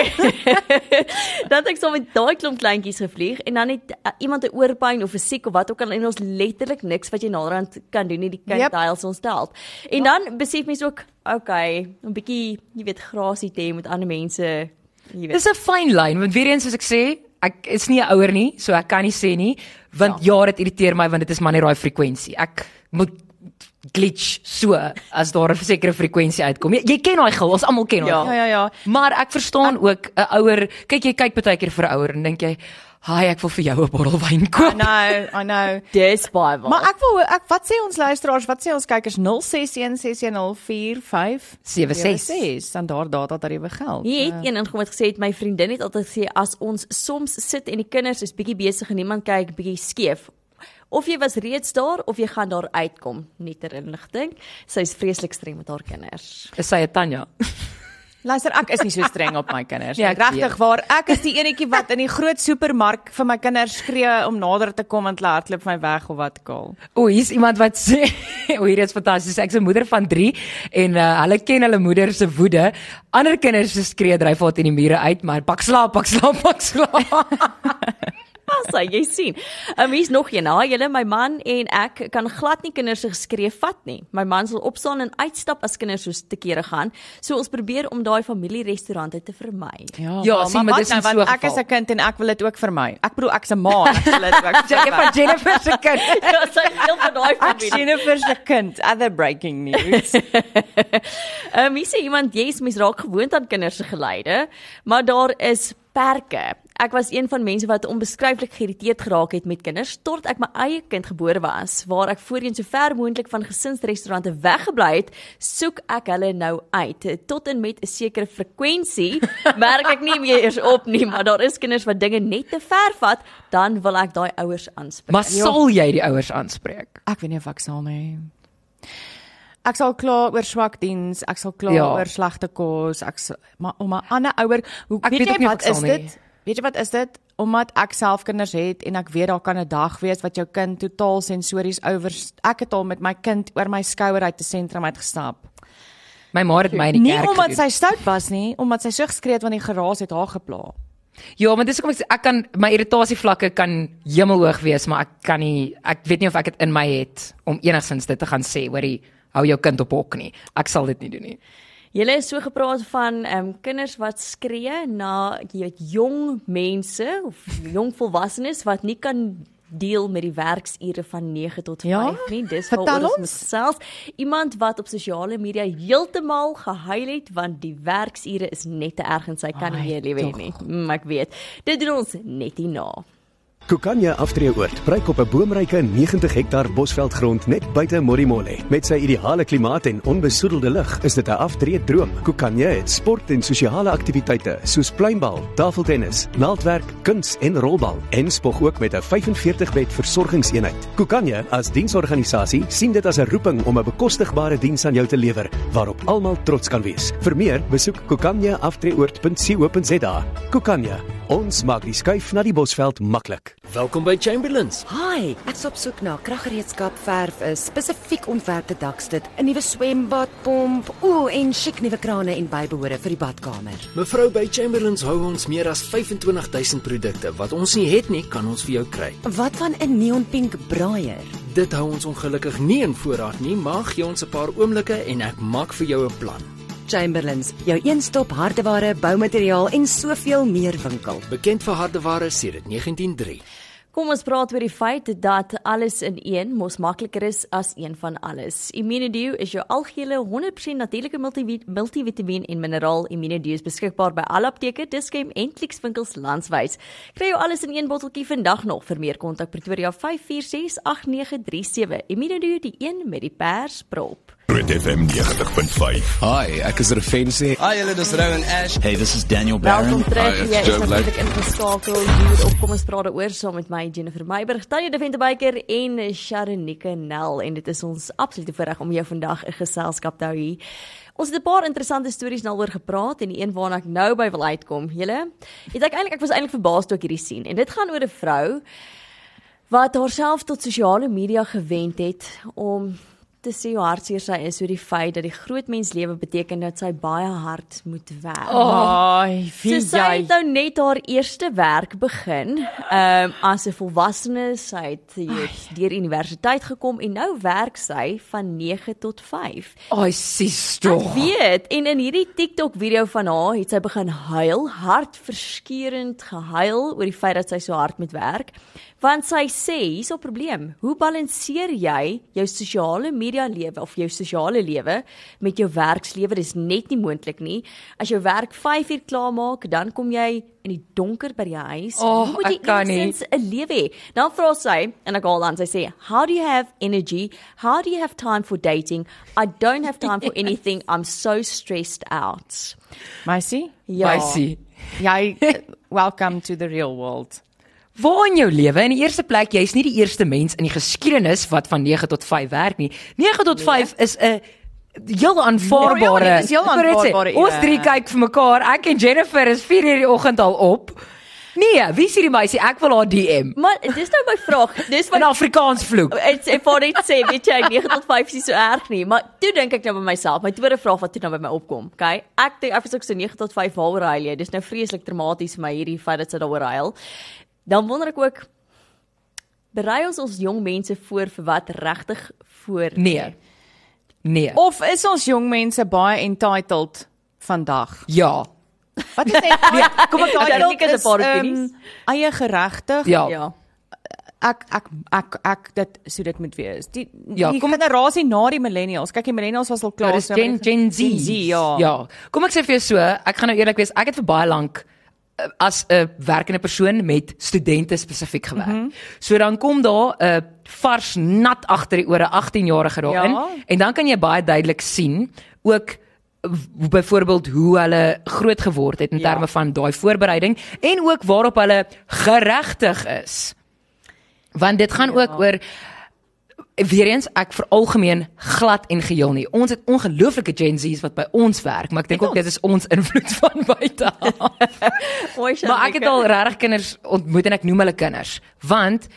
het ek so met daai klomp kleintjies gevlieg en dan het uh, iemand 'n oorpyn of 'n siek of wat ook al en ons letterlik niks wat jy naderhand kan doen nie die kind Yep. yep. ons stel. En dan besef mens ook, okay, 'n bietjie, jy weet, grasie te hê met ander mense. Dis 'n fyn lyn want weer eens soos ek sê, ek is nie 'n ouer nie, so ek kan nie sê nie, want ja, dit irriteer my want dit is maar net daai frekwensie. Ek moet glitch so as daar 'n sekere frekwensie uitkom. Jy, jy ken daai gil, ons almal ken daai. Ja. Ja ja ja. Maar ek verstaan ook 'n ouer, kyk jy kyk baie keer vir 'n ouer en dink jy, "Haai, ek wil vir jou 'n bottel wyn I koop." know, I know. [laughs] Dis baie waar. Maar ek wil ek wat sê ons luisteraars, wat sê ons kykers 0616104576 76. standaard data tariewe geld. Jy het een ingekom het gesê het my vriendin het altyd gesê as ons soms sit en die kinders is bietjie besig en niemand kyk bietjie skeef. Of jy was reeds daar of jy gaan daar uitkom, nie ter inligting. Sy is vreeslik streng met haar kinders. Is sy 'n Tanya? [laughs] Luister, ek is nie so streng op my kinders nie. Ja, ek Regtig waar, ek is die enetjie wat in die groot supermark vir my kinders skree om nader te kom en hulle hardloop my weg of wat ook al. O, hier's iemand wat sê, [laughs] o, hier is fantasties. Ek's 'n moeder van 3 en uh, hulle ken hulle moeder se woede. Ander kinders se skree dryf haar teen die mure uit, maar pak slaap, pak slaap, pak slaap. [laughs] Pas jy sien. Um, hier's nog een. Haai julle, my man en ek kan glad nie kinders se geskree vat nie. My man sal opstaan en uitstap as kinders so te kere gaan. So ons probeer om daai familierestaurante te vermy. Ja, sien, maar wat dis nou, so want ek is. 'n kind en ek wil dit ook vir my. Ek bedoel ek's 'n ma, en ek wil dit ook. vir Jy van Jennifer se kind. [laughs] Ja, sy deel van daai Ek familie. Jennifer se kind. Other breaking news. [laughs] Ehm um, hier sê iemand jy's mens raak gewoond aan kinders se geleide, maar daar is perke. Ek was een van mense wat onbeskryflik geïrriteerd geraak het met kinders tot ek my eie kind gebore was, waar ek voorheen so ver moontlik van gesinsrestaurante weggebly het, soek ek hulle nou uit tot en met 'n sekere frekwensie. [laughs] Merk ek nie meer eers op nie, maar daar is kinders wat dinge net te ver vat, dan wil ek daai ouers aanspreek. Maar sal jy die ouers aanspreek? Ek weet nie of ek sal nie. Ek sal kla oor swak diens, ek sal kla Ja. oor slegte kos, ek sal, maar om 'n ander ouer, hoe Ek weet weet jy wat is nie. Weet jy wat is dit? Omdat ek self kinders het en ek weet daar kan 'n dag wees wat jou kind totaal sensories oor ek het al met my kind oor my skouer uit 'n sentrum uitgestap. My ma het my in die Nie kerk omdat gedoen. sy stout was nie, omdat sy so geskree het want die geraas het haar gepla. Ja, maar dis hoekom ek sê ek kan my irritasievlakke kan hemelhoog wees, maar ek kan nie ek weet nie of ek dit in my het om enigsins dit te gaan sê oor die hou jou kind op hok nie. Ek sal dit nie doen nie. Julle is so gepraat van ehm um, kinders wat skree na weet jong mense of jong volwassenes wat nie kan deel met die werksure van 9 tot 5 Ja? nie. Dis waaroor ons. ons self iemand wat op sosiale media heeltemal gehuil het want die werksure is net te erg en sy kan nie meer lewe nie. Mm, ek weet. Dit doen ons net hierna. Kukanya Aftreeoord pryk op 'n boomryke 90 hektaar bosveldgrond net buite Morimolle. Met sy ideale klimaat en onbesoedelde lug is dit 'n aftreë droom. Kukanya het sport en sosiale aktiwiteite soos pluimbal, tafeltennis, naaldwerk, kuns en rolbal en spog ook met 'n 45-bed versorgingseenheid. Kukanya as diensorganisasie sien dit as 'n roeping om 'n bekostigbare diens aan jou te lewer waarop almal trots kan wees. Vir meer, besoek kukanyaafdrieoord.co.za. Kukanya, ons maak die skuif na die Bosveld maklik. Welkom by Chamberlains. Hi, ek's op soek na kraggereedskap, verf, 'n spesifiek ontwerpte dakstit, 'n nuwe swembad, pomp, o, en chic nuwe krane en bybehore vir die badkamer. Mevrou by Chamberlains hou ons meer as 25000 produkte. Wat ons nie het nie, kan ons vir jou kry. Wat van 'n neonpink braaier? Dit hou ons ongelukkig nie in voorraad nie, maar gee ons 'n paar oomblikke en ek maak vir jou 'n plan. Chamberlains, jou een-stop hardeware, boumateriaal en soveel meer winkel. Bekend vir hardeware sedert 1903. Kom ons praat oor die feit dat alles in een mos makliker is as een van alles. Immunedio is jou algehele 100% natuurlike multivi- multivitamiën en mineraal. Immunedio is beskikbaar by alle apteke, Dischem en Clicks landwyd. Kry jou alles in een botteltjie vandag nog. Vir meer kontak Pretoria 5468937. Immunedio die een met die persprop. Groot FM 90.5. Hi, ek is Refensie. Hi, julle dis Rou en Ash. Hey, this is Daniel Welkom Barron. terug. Hi, Jy is Joe Black. natuurlik ingeskakel hier op Kom ons praat daaroor saam met my Jennifer Meiburg, Tanya de Ventebyker en Sharonike Nel en dit is ons absolute voorreg om jou vandag 'n geselskap te hou hier. Ons het 'n paar interessante stories nou oor gepraat en die een waarna ek nou by wil uitkom. Julle, het ek eintlik ek was eintlik verbaas toe ek hierdie sien en dit gaan oor 'n vrou wat haarself tot sosiale media gewend het om te sê hoe hartseer sy is oor die feit dat die groot mens lewe beteken dat sy baie hard moet werk. Ai, So wie sy jy. het nou net haar eerste werk begin, ehm um, as 'n volwassene. Sy het weet deur universiteit gekom en nou werk sy van 9 tot 5. Ai, sis Ek tog. weet en in hierdie TikTok video van haar het sy begin huil, hartverskeurend gehuil oor die feit dat sy so hard moet werk. Want sy sê, hier's 'n probleem. Hoe balanseer jy jou sosiale media lewe of jou sosiale lewe met jou werkslewe? Dis net nie moontlik nie. As jou werk 5 uur klaar maak, dan kom jy in die donker by die huis. Oh, Hoe moet jy enigstens 'n lewe hê? Dan vra sy en ek haal aan sy sê, "How do you have energy? How do you have time for dating? I don't have time for [laughs] anything. I'm so stressed out." Meisie? Ja. Meisie. Jy welcome to the real world. Waar in jou lewe? In die eerste plek, jy's nie die eerste mens in die geskiedenis wat van 9 tot 5 werk nie. 9 tot 5 is 'n heel aanvaarbare. Ja, ja, dit is heel net sê, aanvaarbare Ons drie kyk vir mekaar. Ek en Jennifer is 4 uur die oggend al op. Nee, wie sê die meisie ek wil haar DM? Maar dis nou my vraag. Dis In my Afrikaans vloek. Dit's ek wou net sê, weet jy, 9 tot 5 is nie so erg nie, maar toe dink ek nou by myself, my tweede vraag wat toe nou by my opkom. Okay? Ek dink ek is ook so 9 tot 5 waaroor huil jy? Dis nou vreeslik traumaties vir my hierdie feit dat sy daaroor huil. Dan wonder ek ook berei ons ons jong mense voor vir wat regtig voor Nee. Nee. Of is ons jong mense baie entitled vandag? Ja. Wat is entitled? Nee, kom ek Ja, entitled ek het 'n is paar ehm, opinies. eie geregtig. Ja. Ja. Ek ek ek ek dit so dit moet wees. Die Ja, die kom- generasie na die millennials. Kyk, die millennials was al Ja, klaar. dis so Gen Gen Z. Gen Z, ja. Ja. Kom ek sê vir jou so, ek gaan nou eerlik wees, ek het vir baie lank as 'n werkende persoon met studente spesifiek gewerk. Mm -hmm. So dan kom daar 'n vars nat agter die ore 18-jarige daarin Ja. en dan kan jy baie duidelik sien ook byvoorbeeld hoe hulle groot geword het in Ja. terme van daai voorbereiding en ook waarop hulle geregtig is. Want dit gaan Ja. ook oor weer eens ek veralgemeen glad en geheel nie. Ons het ongelooflike Gen Z's wat by ons werk, maar ek dink ook dit is ons invloed van buite af. [laughs] Maar ek het al regtig kinders ontmoet en ek noem hulle kinders, want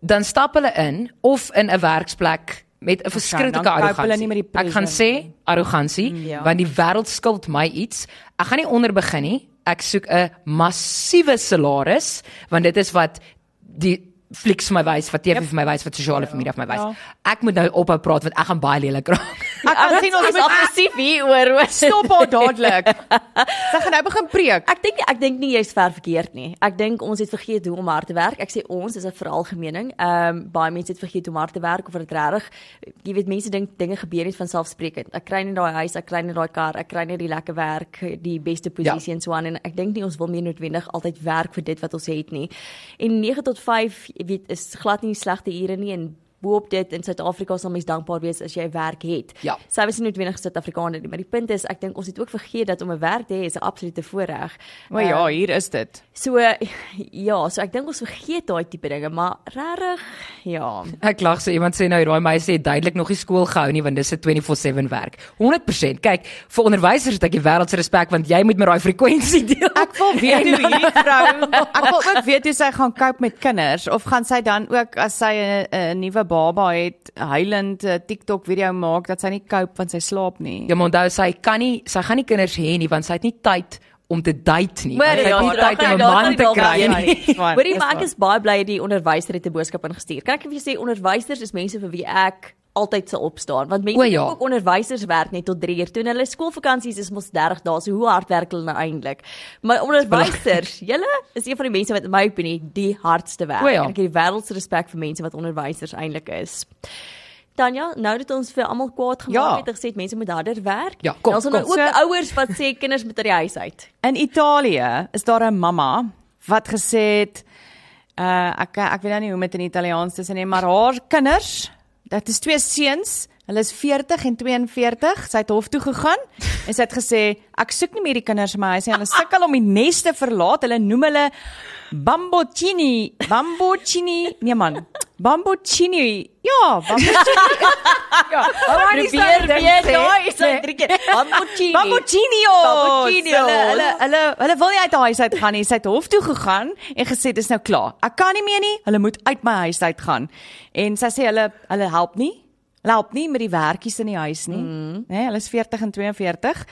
dan stap hulle in of in 'n werksplek met 'n verskriklike arrogansie. Ek gaan sê arrogansie, ja. want die wêreld skuld my iets. Ek gaan nie onder begin nie. Ek soek 'n massiewe salaris, want dit is wat die flieks vir my wys, wat TV yep. vir my wys, wat sosiale media vir my wys. Ek moet nou ophou praat want ek gaan baie lelik raak. Ek kan sien ons [laughs] is aggressief hier oor. stop haar dadelik. [laughs] Sy gaan nou begin preek. Ek dink ek dink nie jy's ver verkeerd nie. Ek dink ons het vergeet hoe om hard te werk. Ek sê ons is 'n veralgemening. Ehm um, baie mense het vergeet hoe om hard te werk of dit regtig jy weet mense dink dinge gebeur net van selfsprekend. Ek kry net daai huis, ek kry net daai kar, ek kry net die lekker werk, die beste posisie ja. en so aan en ek dink nie ons wil meer noodwendig altyd werk vir dit wat ons het nie. En 9 tot 5, jy weet, is glad nie slegte ure nie en boop dit in Suid-Afrika sal mens dankbaar wees as jy 'n werk het. Ja. Sy was nie noodwendig Suid-Afrikaner nie, maar die punt is ek dink ons het ook vergeet dat om 'n werk te hê is 'n absolute voorreg. O ja, hier is dit. So [laughs] ja, so ek dink ons vergeet daai tipe dinge, maar regtig ja. Ek lag so iemand sê nou daai meisie het duidelik nog nie skool gehou nie want dis 'n 24/7 werk. 100%. Kyk, vir onderwysers het ek die wêreld se respek want jy moet met daai frekwensie deel. Ek wil [laughs] weet hoe hierdie vrou, [laughs] ek wil ook weet hoe sy gaan cope met kinders of gaan sy dan ook as sy 'n nuwe baba het, huilend 'n TikTok video maak dat sy nie cope want sy slaap nie. Ja, maar onthou sy kan nie sy gaan nie kinders hê nie want sy het nie tyd om te date nie. Maar ja, het nie tyd om 'n man te kry nie. Hoorie, maar ek is baie bly die onderwyser het 'n boodskap ingestuur. Kan ek vir jou sê onderwysers is mense vir wie ek altyd sal opstaan want mense O, ja. ook onderwysers werk net tot 3 uur toe en hulle skoolvakansies is mos 30 dae so hoe hard werk hulle nou eintlik maar onderwysers julle is een van die mense wat in my opinie die hardste werk O, ja. en ek het die wêreld se respek vir mense wat onderwysers eintlik is Tanya, nou dat ons vir almal kwaad gemaak Ja. het en gesê het mense moet harder werk. Ja, kom, Daar's nou kom. ook So- ouers wat sê kinders moet uit die huis uit. In Italië is daar 'n mamma wat gesê het uh ek ek weet nou nie hoe om dit in Italiaans te sê nie, maar haar kinders, dit is twee seuns, hulle is 40 en 42, sy het hof toe gegaan en sy het gesê ek soek nie meer die kinders in my huis nie. Hulle sukkel om die nes te verlaat. Hulle noem hulle bamboccini, bamboccini, nee man. Bamboccini. Ja, bamboccini. [laughs] ja, Probeer so weer daai is Nee. drie keer. Bamboccini. Bamboccinios. Bamboccinios. Hulle hulle hulle hulle wil nie uit die huis uit gaan nie. Sy het hof toe gegaan en gesê dis nou klaar. Ek kan nie meer nie. Hulle moet uit my huis uit gaan. En sy sê hulle hulle help nie. Hulle help nie met die werkies in die huis nie. Mm. Nee, hulle is 40 en 42.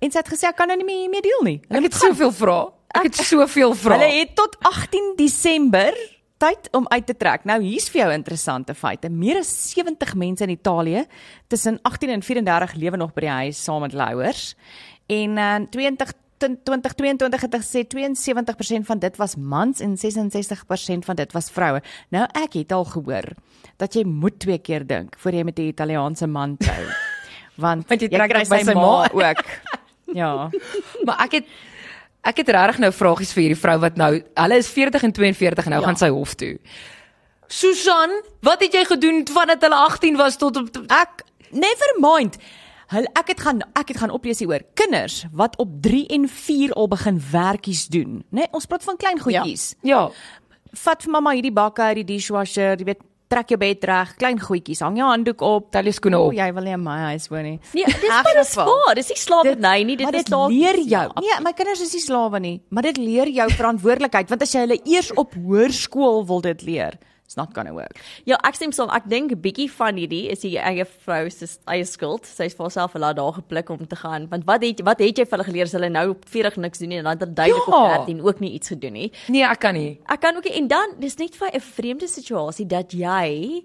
En sy het gesê ek kan nou nie meer meer deel nie. Hulle Ek het soveel vrae. Ek het soveel [laughs] vrae. Hulle het tot 18 Desember tyd om uit te trek. Nou hier's vir jou interessante feite. Meer as 70 mense in Italië tussen 18 en 34 lewe nog by die huis saam met hulle ouers. En uh, 20 2022 het gesê 72% van dit was mans en 66% van dit was vroue. Nou ek het al gehoor dat jy moet twee keer dink voor jy met 'n Italiaanse man trou. [laughs] Want, Want jy jy trek kry by sy sy ma ma. ook. [laughs] Ja. Maar ek het ek het regtig nou vragies vir hierdie vrou wat nou hulle is 40 en 42 en nou ja. gaan sy hof toe. Susan, wat het jy gedoen vandat hulle 18 was tot op Ek never mind. Hulle ek het gaan ek het gaan oplees hieroor. Kinders wat op 3 en 4 al begin werkies doen, né? Nee, ons praat van klein goedjies. Ja. Vat vir mamma hierdie bakke uit die dishwasher, jy weet, trek jou bed reg, klein goedjies. Hang jou handdoek op. Tel jou skoene op. O, jy wil nie in my huis woon nie. Nee, [laughs] dis In maar elk dis waar. Dis nie slawerny nie, dit is dit dalk leer jou. Nee, my kinders is nie slawe nie, maar dit leer jou verantwoordelikheid want as jy hulle eers op hoërskool wil dit leer, it's not gonna work. Ja, ek stem saam. Ek dink 'n bietjie van hierdie is die eie vrou se eie skuld. Sy is vir haarself 'n laat daar gepluk om te gaan. Want wat het wat het jy vir hulle geleer as hulle nou op 40 niks doen nie en dan het duidelik Ja. op 13 ook nie iets gedoen nie. Nee, ek kan nie. Ek kan ook nie en dan dis net vir 'n vreemde situasie dat jy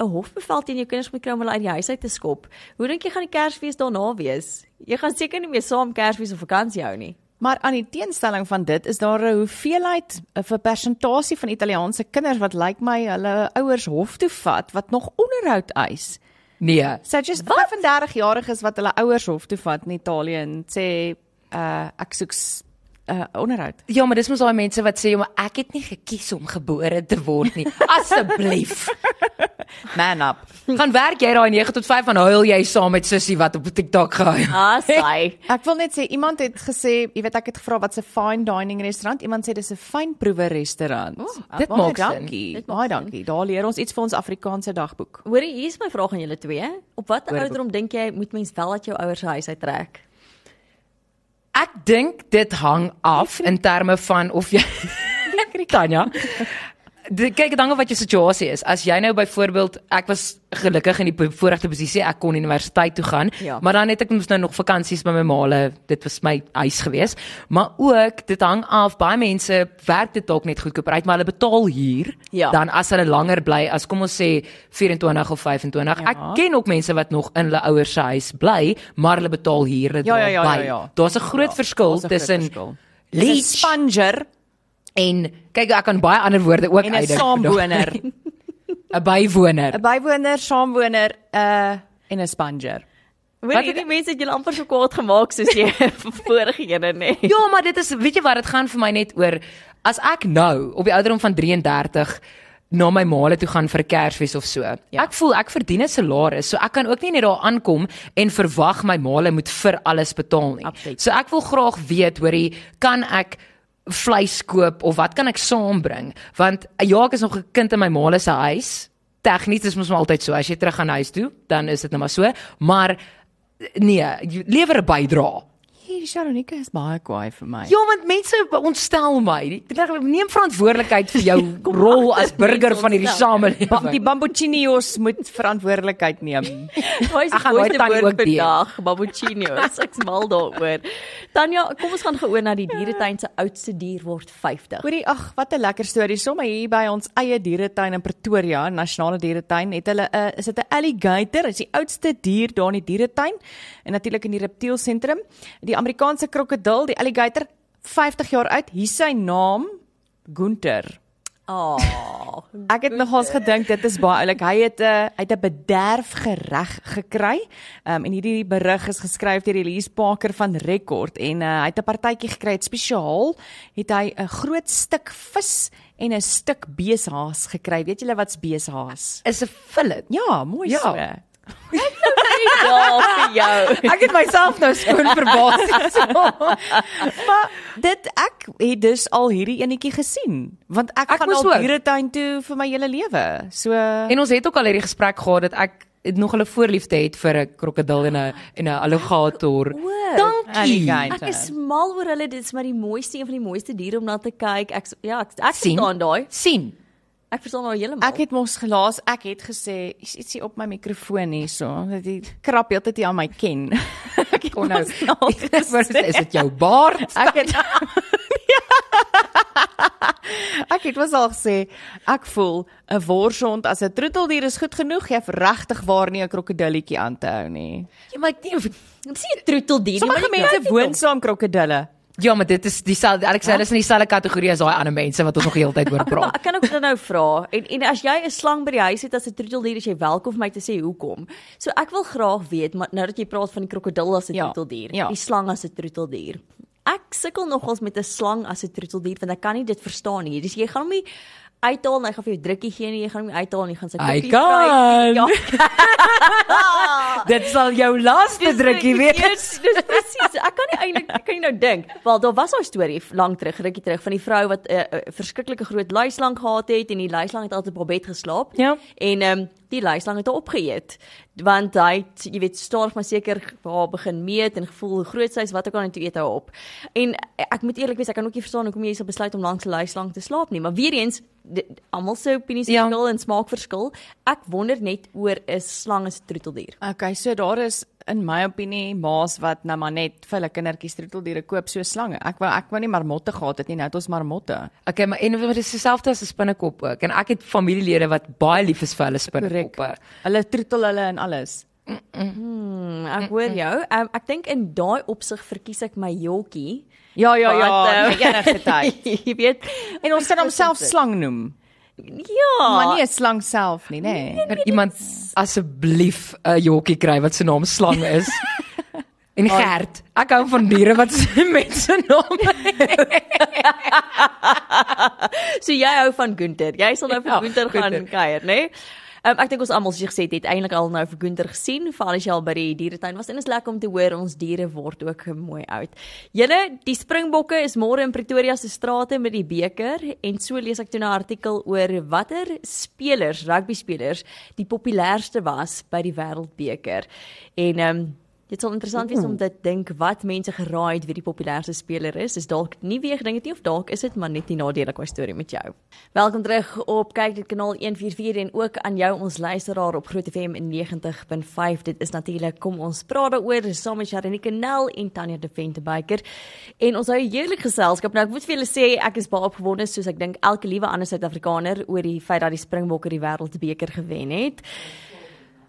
'n hofbevel teen jou kinders moet kry om hulle uit die huis uit te skop. Hoe dink jy gaan die Kersfees daarna wees? Jy gaan seker nie meer saam Kersfees of vakansie hou nie. Maar aan die teenstelling van dit is daar 'n hoeveelheid 'n vir persentasie van Italiaanse kinders wat lyk my hulle ouers hof toe vat wat nog onderhoud eis. Nee. So just 35 jariges wat hulle ouers hof toe vat in Italië en sê uh ek soek uh, onderhoud. Ja, maar dis mos daai mense wat sê, "Maar ek het nie gekies om gebore te word nie." [laughs] Asseblief. [laughs] Man up. Gaan werk jy daai 9 tot 5 en huil jy saam met sussie wat op TikTok gehuil. [laughs] Ah, sy. Ek wil net sê iemand het gesê, jy weet ek het gevra wat 'n fine dining restaurant. Iemand sê dis 'n fynproewe restaurant. Oh, dit maak dankie. Baie dankie. Daar leer ons iets vir ons Afrikaanse dagboek. Hoorie, hier is my vraag aan julle twee. Op watter ouderdom dink jy moet mens wel uit jou ouers se huis uittrek? Ek dink dit hang af in terme van of jy [laughs] Tanya. Dit kyk af wat jou situasie is. As jy nou byvoorbeeld ek was gelukkig in die voorregte posisie, ek kon universiteit toe gaan, Ja. maar dan het ek mos nou nog vakansies by my maale. Dit was my huis gewees. Maar ook dit hang af baie mense werk dit dalk net goedkoop uit, maar hulle betaal huur Ja. dan as hulle langer bly as kom ons sê 24 of 25. Ja. Ek ken ook mense wat nog in hulle ouers se huis bly, maar hulle betaal huur dit Ja, ja, ja, by. ja, ja. Daar's 'n groot verskil 'n groot tussen verskil. leech 'n sponger en kyk ek kan baie ander woorde ook en 'n uitdink. saamwoner. [laughs] 'n bywoner. 'n Bywoner, saamwoner, 'n uh, en 'n sponger. Hoor, Wat- hierdie mense het julle amper so kwaad gemaak soos jy [laughs] vorige ene nê. [laughs] Ja, maar dit is weet jy wat dit gaan vir my net oor as ek nou op die ouderdom van 33 na my maale toe gaan vir Kersfees of so. Ja. Ek voel ek verdien 'n salaris, so ek kan ook nie net daar aankom en verwag my maale moet vir alles betaal nie. Absoluut. So ek wil graag weet, hoorie, kan ek vleis koop of wat kan ek saambring? Want ja, ek is nog 'n kind in my maale se huis. Tegnies is mos maar altyd so. As jy terug gaan huis toe, dan is dit nou maar so, maar nee, lewer 'n bydrae. Hierdie Sharonika is baie kwaai vir my. Ja, want mense ontstel my. Ek neem verantwoordelikheid vir jou [laughs] rol as burger van hierdie Ba samelewing. die bambuchinios moet verantwoordelikheid neem. [laughs] Waar is Ek die gaan tannie woord ook vandag? Babuchinos. [laughs] Ek's mal daaroor. Tanya, kom ons gaan geoor na die dieretuin se oudste dier word 50. Hoorie, ag, wat 'n lekker storie. Sommige hier by ons eie dieretuin in Pretoria, Nasionale Dieretuin, het hulle 'n uh, is dit 'n alligator, is die oudste dier daar in die dieretuin en natuurlik in die reptielsentrum. Die Amerikaanse krokodil, die alligator, 50 jaar oud. Hier sy naam Gunther. Oh. Ek het nogals gedink dit is baie oulik. Hy het 'n uh, hy het 'n bederf gereg gekry. Um, en hierdie berig is geskryf deur Elise Parker van Rekord en uh, hy het 'n partytjie gekry. Het spesiaal het hy 'n groot stuk vis en 'n stuk beeshaas gekry. Weet julle wat's beeshaas? Is 'n fillet. Ja, mooi Ja. so. Ja, vir jou. Ek het myself nou skoon verbaas. [laughs] Maar dit ek het dus al hierdie enetjie gesien want ek, Ek gaan al dieretuin toe vir my hele lewe. So en ons het ook al hierdie gesprek gehad dat ek het nog 'n voorliefde het vir 'n krokodil en 'n en 'n alligator. Dankie. Ek is mal oor hulle. Dit is maar die mooiste een van die mooiste diere om na te kyk. Ek ja, ek, ek Sien? verstaan daai. sien. Ek verstaan nou heeltemal. Ek het mos gelaas, ek het gesê, is ietsie op my mikrofoon hierso, dat die krap heeltyd nie aan my ken. [laughs] ek Kon nou. mos al [laughs] is dit jou baard? [laughs] Ek het Ek het mos al gesê, ek voel 'n worshond as 'n troeteldier is goed genoeg, jy het regtig waar nie 'n krokodilletjie aan te hou nie. Ja, maar ek nie of nie 'n troeteldier maar jy mense woon saam krokodille. Ja, maar dit is dieselfde. Ek sê hulle is in dieselfde kategorie as daai ander mense wat ons nog heeltyd oor [laughs] praat. ek kan ook dit nou vra. En en as jy 'n slang by die huis het as 'n troeteldier, is jy welkom vir my te sê hoekom. So ek wil graag weet, maar nou dat jy praat van die krokodil as 'n Ja, troeteldier, ja. die slang as 'n troeteldier. Ek sukkel nogals met 'n slang as 'n troeteldier want ek kan nie dit verstaan nie. Dis jy gaan hom nie uithaal en hy gaan vir jou drukkie gee nie. Jy gaan hom uithaal en jy gaan sy koppie kan. [laughs] Ja. [laughs] Dit sal jou laaste drukkie wees. Dis dis presies. Ek kan nie eintlik kan nie nou dink. Wel, daar was 'n storie lank terug, rukkie terug van die vrou wat 'n uh, uh, verskriklike groot luislang gehad het en die luislang het altyd op haar bed geslaap. Ja. En ehm um, die luislang het haar opgeëet. Want hy jy weet, stadig maar seker haar begin meet en gevoel hoe groot sy is, wat ook al en toe eet hy op. En ek moet eerlik wees, ek kan ook nie verstaan hoekom jy sou besluit om langs 'n luislang te slaap nie, maar weer eens almal se opinies Ja. verskil en smaak verskil. Ek wonder net oor 'n slang as 'n troeteldier. Okay, so daar is in my opinie maas wat nou maar net vir hulle kindertjies troeteldiere koop so slange. Ek wou ek wou nie marmotte gehad het nie, nou het ons marmotte. Okay, maar en dit is dieselfde as 'n spinnekop ook. En ek het familielede wat baie lief is vir hulle spinnekoppe. Hulle troetel hulle en alles. Hmm, ek hoor jou. Um, ek dink in daai opsig verkies ek my jolkie. Ja, ja, ja, nee, enige tyd. Jy weet, En ons kan hom self slang noem. ja. Maar nie 'n slang self nie, nê. Nee. Kan iemand asseblief 'n jokkie kry wat se naam slang is? [laughs] En Gert, ek hou van diere wat [laughs] mense name [laughs] so jy hou van Gunther. Jy sal nou vir Ja, Gunther gaan kuier, né? Nee? Um, ek dink ons almal soos jy gesê het, het eintlik al nou vir Gunther gesien, veral as jy al by die dieretuin was en dit is lekker om te hoor ons diere word ook mooi oud. Julle, die Springbokke is môre in Pretoria se strate met die beker en so lees ek toe 'n artikel oor watter spelers, rugby spelers, die populairste was by die Wêreldbeker. En ehm um, Dit sal interessant wees om te dink wat mense geraai het wie die populairste speler is. Is dalk nie jy gedink het nie of dalk is dit maar net die nadelige storie met jou. Welkom terug op kyk dit kanaal 144 en ook aan jou ons luisteraar op Groot FM 90.5. Dit is natuurlik kom ons praat daaroor saam met Sharonike Nel en Tanya de Ventebyker. En ons hou 'n heerlike geselskap. Nou ek moet vir julle sê ek is baie opgewonde soos ek dink elke liewe ander Suid-Afrikaner oor die feit dat die Springbokke die Wêreldbeker gewen het.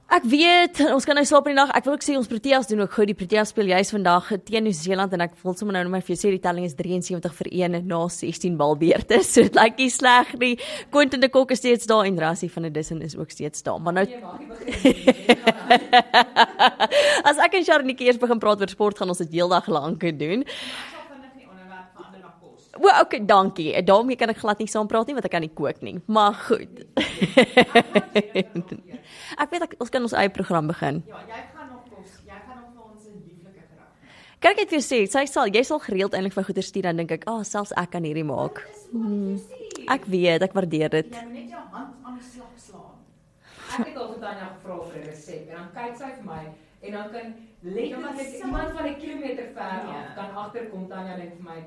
Ek weet, ons kan nou slaap in die nag. Ek wil ook sê ons Proteas doen ook goed. Die Proteas speel juis vandag teen Nieu-Seeland en ek wil sommer nou net maar vir jou sê die telling is 73 vir 1 na 16 balbeurte. [laughs] So dit lyk nie sleg nie. Quentin de Kok is steeds daar en Rassie van der Dussen is ook steeds daar. Maar nou [laughs] As ek en Sharnike eers begin praat oor sport, gaan ons dit heeldag lank doen. O, okay, dankie. Daarmee kan ek glad nie saam praat nie want ek kan nie kook nie. Maar goed. Ek weet ek, ons kan ons eie program begin. Ja, jy gaan nog kos. Jy gaan nog vir ons 'n lieflike gereg. Kan ek net vir sê, sy sal jy sal gereeld eintlik vir goeie stuur dan dink ek, "Ag, oh, selfs ek kan hierdie maak." Hmm, ek weet, ek waardeer dit. Jy moet net jou hand aan die slag slaan. Ek het al vir Tanya gevra vir 'n resep en dan kyk sy vir my en dan kan letterlik iemand van 'n kilometer ver af kan agterkom Tanya net vir my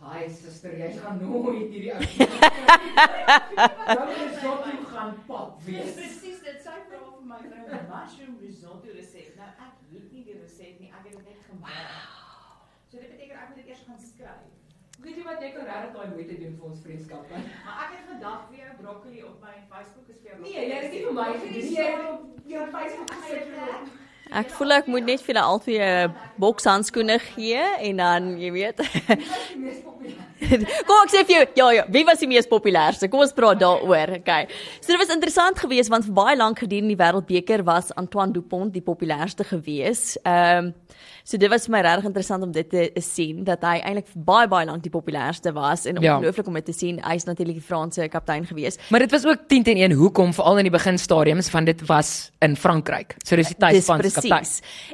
Hi suster, jy gaan nooit hierdie ou. [laughs] Dan is dit hoe gaan pap wees. [laughs] Presies, dit sy vra vir my vir 'n mushroom risotto resep. Nou ek weet nie die resep nie, ek het dit net gemaak. So dit beteken ek moet dit eers gaan skryf. Weet jy wat jy kan regtig daai moeite doen vir ons vriendskap? hè? Maar ek het vandag weer broccoli op my Facebook jou. Nee, jy het nie vir my gedoen nie. Jy het op jou Facebook gesit Ek voel ek moet net vir hulle albei 'n boks handskoene gee en dan, jy weet. [laughs] Kom ek sê vir jou, ja ja, wie was die mees populairste? Kom ons praat daaroor. Okay. So dit was interessant geweest want vir baie lank gedurende die Wêreldbeker was Antoine Dupont die populairste geweest. Ehm um, so dit was vir my regtig interessant om dit te sien dat hy eintlik baie baie lank die populairste was en Ja. ongelooflik om dit te sien. Hy's natuurlik die Franse kaptein geweest. Maar dit was ook 10 teen 1 hoekom veral in die beginstadiums van dit was in Frankryk. So dis die tyd van se kaptein.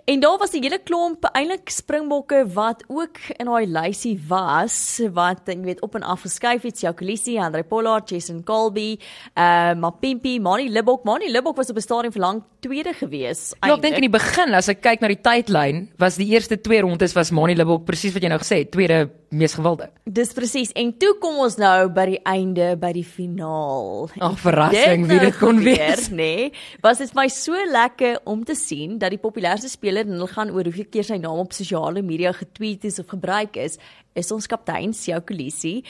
En daar was 'n hele klomp eintlik springbokke wat ook in daai lysie was wat jy weet op en af geskuif het. Jacques Andre Pollard, Jason Colby, uh Mapimpi, Mani Libok. Mani Libok was op 'n stadium vir lank tweede gewees. Ja, ek dink in die begin as ek kyk na die tydlyn, was die eerste twee rondes was Mani Libok presies wat jy nou gesê het, tweede mees gewilde. Dis presies. En toe kom ons nou by die einde by die finaal. Ag, verrassing wie dit kon wees. nê? Nee, was dit my so lekker om te sien dat die populairste speler en hulle gaan oor hoeveel keer sy naam op sosiale media getweet is of gebruik is, is ons kaptein Siya Kolisi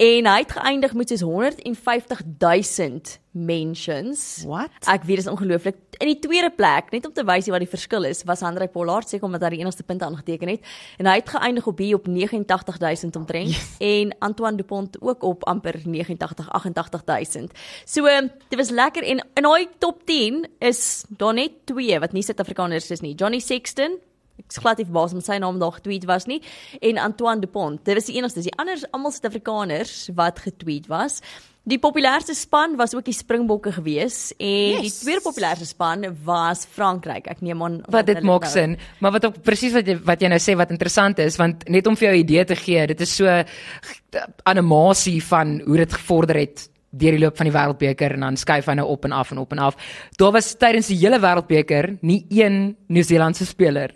en hy het geëindig met soos 150 000 mentions. What? Ek weet dit is ongelooflik. In die tweede plek, net om te wys wat die verskil is, was Andre Pollard seker omdat hy die enigste punte aangeteken het en hy het geëindig op hier op 89000 omtrent yes. en Antoine Dupont ook op amper 89 88000. So um, dit was lekker en in daai top 10 is daar net twee wat nie Suid-Afrikaners is nie. Johnny Sexton Ek is glad nie verbaas om sy naam daar getweet was nie en Antoine Dupont. Dit was die enigste. Die ander almal Suid-Afrikaners wat getweet was. Die populairste span was ook die Springbokke gewees en yes. die tweede populairste span was Frankryk. Ek neem aan Wat dit hulle maak nou- sin, maar wat ook presies wat jy wat jy nou sê wat interessant is, want net om vir jou 'n idee te gee, dit is so animasie van hoe dit gevorder het deur die loop van die wêreldbeker en dan skuif hy nou op en af en op en af. Daar was tydens die hele wêreldbeker nie een Nieu-Seelandse speler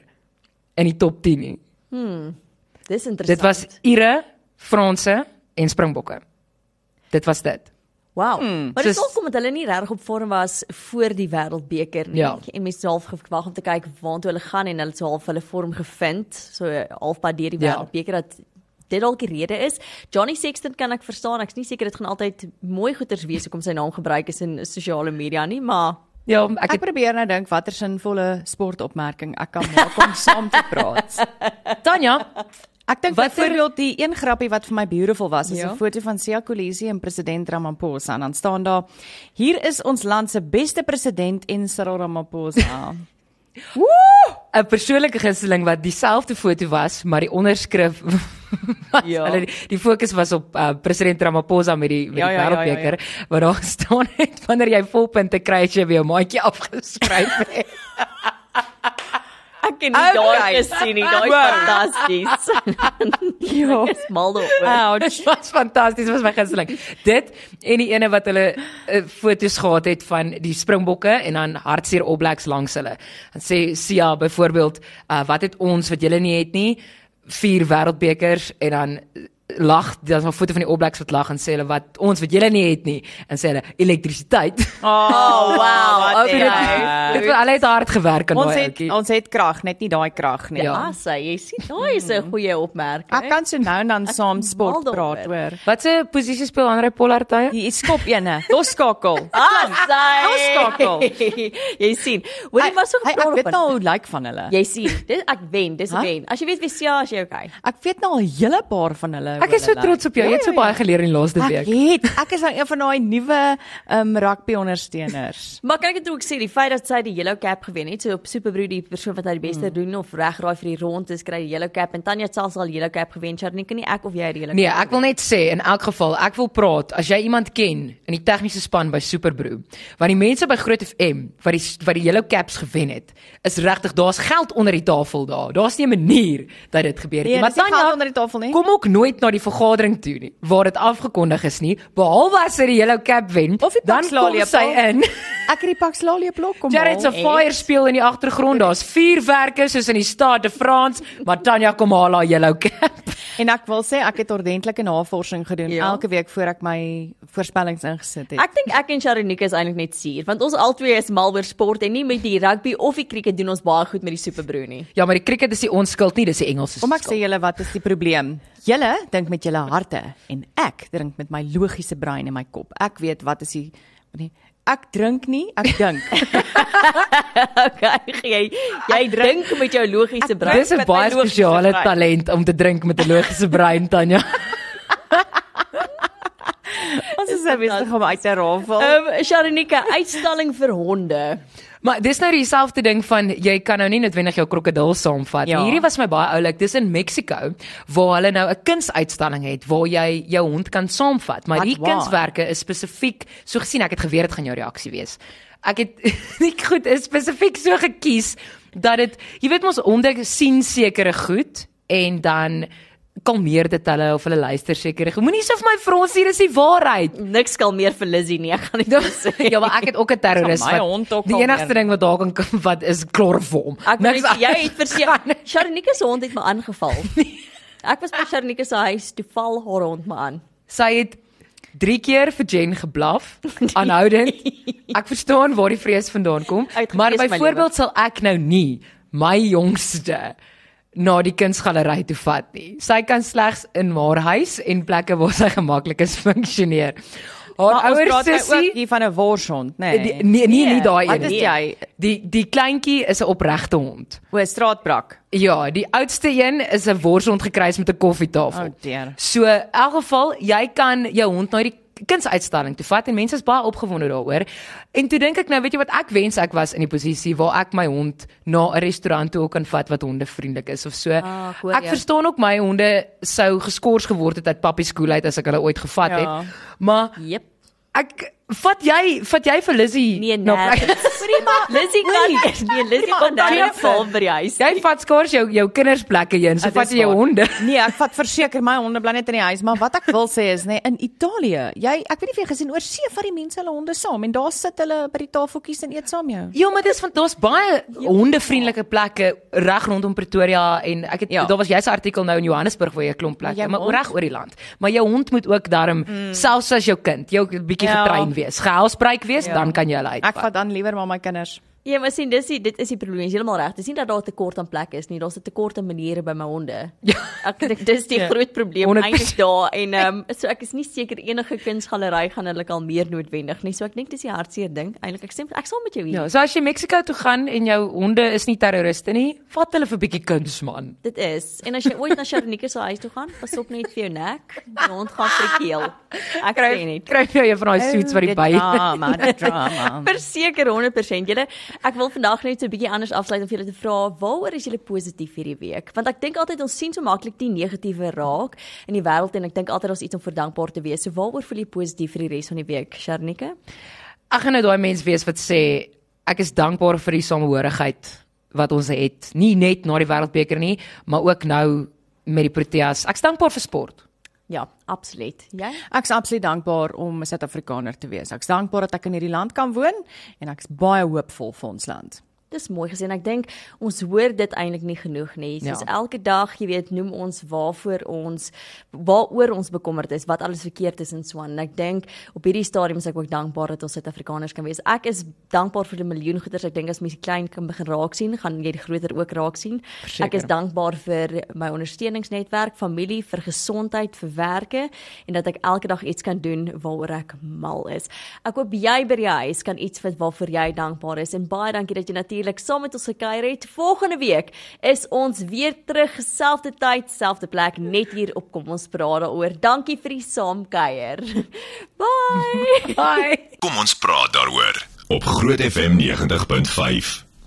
in die top 10 nie. Dis interessant. Dit was Ire, Franse en Springbokke. Dit was dit. Wow. Hmm, maar dit is ook omdat hulle nie regtig op vorm was voor die wêreldbeker nie. Ja. En mense het half gewag om te kyk waartoe hulle gaan en hulle het so half hulle vorm gevind, so halfpad deur die Ja. wêreldbeker dat dit dalk die rede is. Johnny Sexton kan ek verstaan. Ek's nie seker dit gaan altyd mooi goeters wees hoekom sy naam gebruik is in sosiale media nie, maar Ja, ek Ek het, probeer nou dink watter sinvolle sportopmerking ek kan maak om [laughs] saam te praat. Tanya, Ek dink byvoorbeeld die een grappie wat vir my beautiful was, is 'n Ja. foto van Siya Kolisi en president Ramaphosa en dan staan daar: "Hier is ons land se beste president en Cyril Ramaphosa." [laughs] Woe! 'n persoonlike gunsteling wat dieselfde foto was, maar die onderskrif [laughs] Ja. hulle die, die fokus was op uh, president Ramaphosa met die met Ja, die ja, ja, ja, ja. wêreldbeker waar daar staan het wanneer jy volpunte kry as jy weer 'n maatjie afgeskryf het. [laughs] Ek nie daai Okay. Daai is Wow. fantasties. Ja. Ek is mal daaroor. Ouch. [laughs] Dit was fantasties, was my gunsteling. Dit en die ene wat hulle uh, foto's gehad het van die Springbokke en dan hartseer All Blacks langs hulle. Dan sê Sia byvoorbeeld, uh, wat het ons wat julle nie het nie? Vier wêreldbekers en dan lag, daar's 'n foto van die All Blacks wat lag en sê hulle wat ons wat julle nie het nie en sê hulle elektrisiteit. Oh, [laughs] wow. wat Okay. het- Dit het het hard gewerk aan Ons daai het ouetjie. ons het krag, net nie daai krag nie. Ja. Ja, sê jy sien, daai is 'n goeie opmerking. Ek kan so nou en dan saam sport praat oor. Wat se posisie speel Andre Pollard tye? Die skop ene. Los skakel. [laughs] Ah, sy. skakel. [laughs] jy sien. Hoorie maar so Hey, ek weet nou hoe lyk van hulle. Jy sien, dit ek wen, dis 'n wen. As jy weet wie Sia, as jy okay. Ek weet nou al 'n hele paar van hulle. Ek is so trots op jou. Jy het so baie geleer in die laaste Ek week. het. Ek is nou een van daai nuwe um rugby ondersteuners. [laughs] Maar kan ek dit ook sê die feit dat sy die yellow cap gewen het, so op Superbrood die persoon wat hy die beste doen of regraai vir die rond is kry die yellow cap en Tanya het selfs al yellow cap gewen. Charnike nie ek of jy die yellow Nee, cap. ek wil net sê in elk geval, ek wil praat as jy iemand ken in die tegniese span by Superbrood, want die mense by Groot FM wat die wat die yellow caps gewen het, is regtig daar's geld onder die tafel daar. Daar's nie 'n manier dat dit gebeur het Nee, nie. Maar Tanya onder die tafel nie. Kom ook nooit na die vergadering toe nie waar dit afgekondig is nie, behalwe as sy die yellow cap wen, Of die dan kom Lalia sy in. [laughs] Ek het die Pax Lalia blok kom. Jared se haal. fire speel in die agtergrond. Daar's vuurwerke soos in die Stade de France, maar Tanya kom haal haar yellow cap. [laughs] En ek wil sê ek het ordentlike navorsing gedoen Ja. elke week voor ek my voorspellings ingesit het. Ek dink ek en Sharonika is eintlik net suur want ons albei is mal oor sport en nie met die rugby of die cricket doen ons baie goed met die Superbrood nie. Ja, maar die cricket is die onskuld nie, dis die Engelse Kom ek sê julle wat is die probleem? Julle dink met julle harte en ek drink met my logiese brein in my kop. Ek weet wat is die nee, ek drink nie, ek dink. [laughs] [laughs] okay, jy jy dink met jou logiese Ek brein. Dis 'n baie spesiale talent om te drink met 'n logiese brein, Tanya. Ons is besig om uit te rafel. Ehm um, Sharonika, uitstalling vir honde. Maar dis nou dieselfde ding van jy kan nou nie noodwendig jou krokodil saamvat. Ja. Hierdie was my baie oulik. Dis in Mexico waar hulle nou 'n kunsuitstalling het waar jy jou hond kan saamvat. Maar die kunswerke is spesifiek, so gesien ek het geweet dit gaan jou reaksie wees. Ek het [laughs] nie goed is spesifiek so gekies dat dit jy weet mos honde sien sekere goed en dan kalmeer dit hulle of hulle luister sekere goed. Moenie so vir my vra ons hier is die waarheid. Niks skal meer vir Lizzie nie. Ek gaan dit sê. [laughs] Ja, maar ek het ook 'n terroris Sal my hond ook die kalmeer. enigste ding wat daar kan wat is kloroform. Ek Niks net jy het verseker Sharonika se hond het my aangeval. [laughs] Ek was by Sharonika se huis, toe val haar hond my aan. Sy het 3 keer vir Jen geblaf [laughs] aanhoudend. Ek verstaan waar die vrees vandaan kom, maar byvoorbeeld sal ek nou nie my jongste na die kunsgalery toe vat nie. Sy kan slegs in haar huis en plekke waar sy gemaklik is [laughs] funksioneer. Haar ouers praat nou sussie ook hier van 'n worshond, nê? die- nee nee nie daai Wat een is nie. jy? Die die kleintjie is 'n opregte hond. O, straatbrak. Ja, die oudste een is 'n worshond gekruis met 'n koffietafel. Oh dear. So, in elk geval, jy kan jou hond na die kunsuitstalling toe vat en mense is baie opgewonde daaroor. En toe dink ek nou, weet jy wat ek wens ek was in die posisie waar ek my hond na 'n restaurant toe kan vat wat hondevriendelik is of so. Ah, hoor ek jou. verstaan ook my honde sou geskort geword het uit pappie skool uit as ek hulle ooit gevat Ja. het. Maar Jep. ek vat jy vat jy vir Lizzie Nee, nee. Hoorie [laughs] maar, [laughs] Lizzie kan nee, Lizzie kan daar nie val by die huis. Jy vat skaars jou jou kindersplekke heen, so Dit vat is jy jou honde. Nee, ek vat verseker my honde bly net in die huis, maar wat ek wil sê is nê, in Italië, jy ek weet nie of jy gesien oor see vat die mense hulle honde saam en daar sit hulle by die tafeltjies en eet saam jou. Ja, maar dis van daar's baie hondevriendelike plekke reg rondom Pretoria en ek het Ja. daar was jy se artikel nou in Johannesburg waar jy 'n klomp plekke, Jy maar reg oor die land. Maar jou hond moet ook darm mm. selfs as jou kind, jou bietjie Ja. getrein wees, gehousebreek wees, Ja. dan kan jy hulle Ek uitvat. vat dan liewer maar my kinders. Ja, maar sien dis die, dit is die probleem. Jy is heeltemal reg. Dis nie dat daar 'n tekort aan plekke is nie. Daar's 'n tekort aan maniere by my honde. Ja. Ek dink dis die Ja. groot probleem 100%. eintlik daar en ehm um, so ek is nie seker enige kunsgalery gaan hulle al meer noodwendig nie. So ek dink dis die hartseer ding. Eintlik ek stem ek sal met jou hier. Ja, so as jy Mexiko toe gaan en jou honde is nie terroriste nie, vat hulle vir bietjie kuns man. Dit is. En as jy ooit na Sharonika se huis toe gaan, pas op net vir jou nek. Die hond gaan vir keel. Ek sê net. Kry jy een van daai suits wat die by. drama, die drama. [laughs] Verseker 100%. Julle Ek wil vandag net so 'n bietjie anders afsluit om vir julle te vra waaroor is julle positief hierdie week? Want ek dink altyd ons sien so maklik die negatiewe raak in die wêreld en ek dink altyd ons iets om vir dankbaar te wees. So waaroor voel jy positief vir die res van die week, Sharnika? Ek gaan nou daai mens wees wat sê ek is dankbaar vir die samehorigheid wat ons het. Nie net na die wêreldbeker nie, maar ook nou met die Proteas. Ek's dankbaar vir sport. Ja, absoluut. Jy? Ek's absoluut dankbaar om 'n Suid-Afrikaner te wees. Ek's dankbaar dat ek in hierdie land kan woon en ek's baie hoopvol vir ons land. Dis mooi gesien. Ek dink ons hoor dit eintlik nie genoeg nie. Soos Ja. elke dag, jy weet, noem ons waarvoor ons waaroor ons bekommerd is, wat alles verkeerd is en so aan. En ek dink op hierdie stadium is ek ook dankbaar dat ons Suid-Afrikaners kan wees. Ek is dankbaar vir die miljoen goeders. Ek dink as mense klein kan begin raak sien, gaan jy die groter ook raak sien. Verseker. Ek is dankbaar vir my ondersteuningsnetwerk, familie, vir gesondheid, vir werke en dat ek elke dag iets kan doen waaroor ek mal is. Ek hoop jy by die huis kan iets vind waarvoor jy dankbaar is en baie dankie dat jy natuurlik saam met ons gekuier het. Volgende week is ons weer terug, selfde tyd, selfde plek, net hier op Kom ons praat daaroor. Dankie vir die saamkuier. [laughs] Bye. Bye. Kom ons praat daaroor op Groot FM 90.5.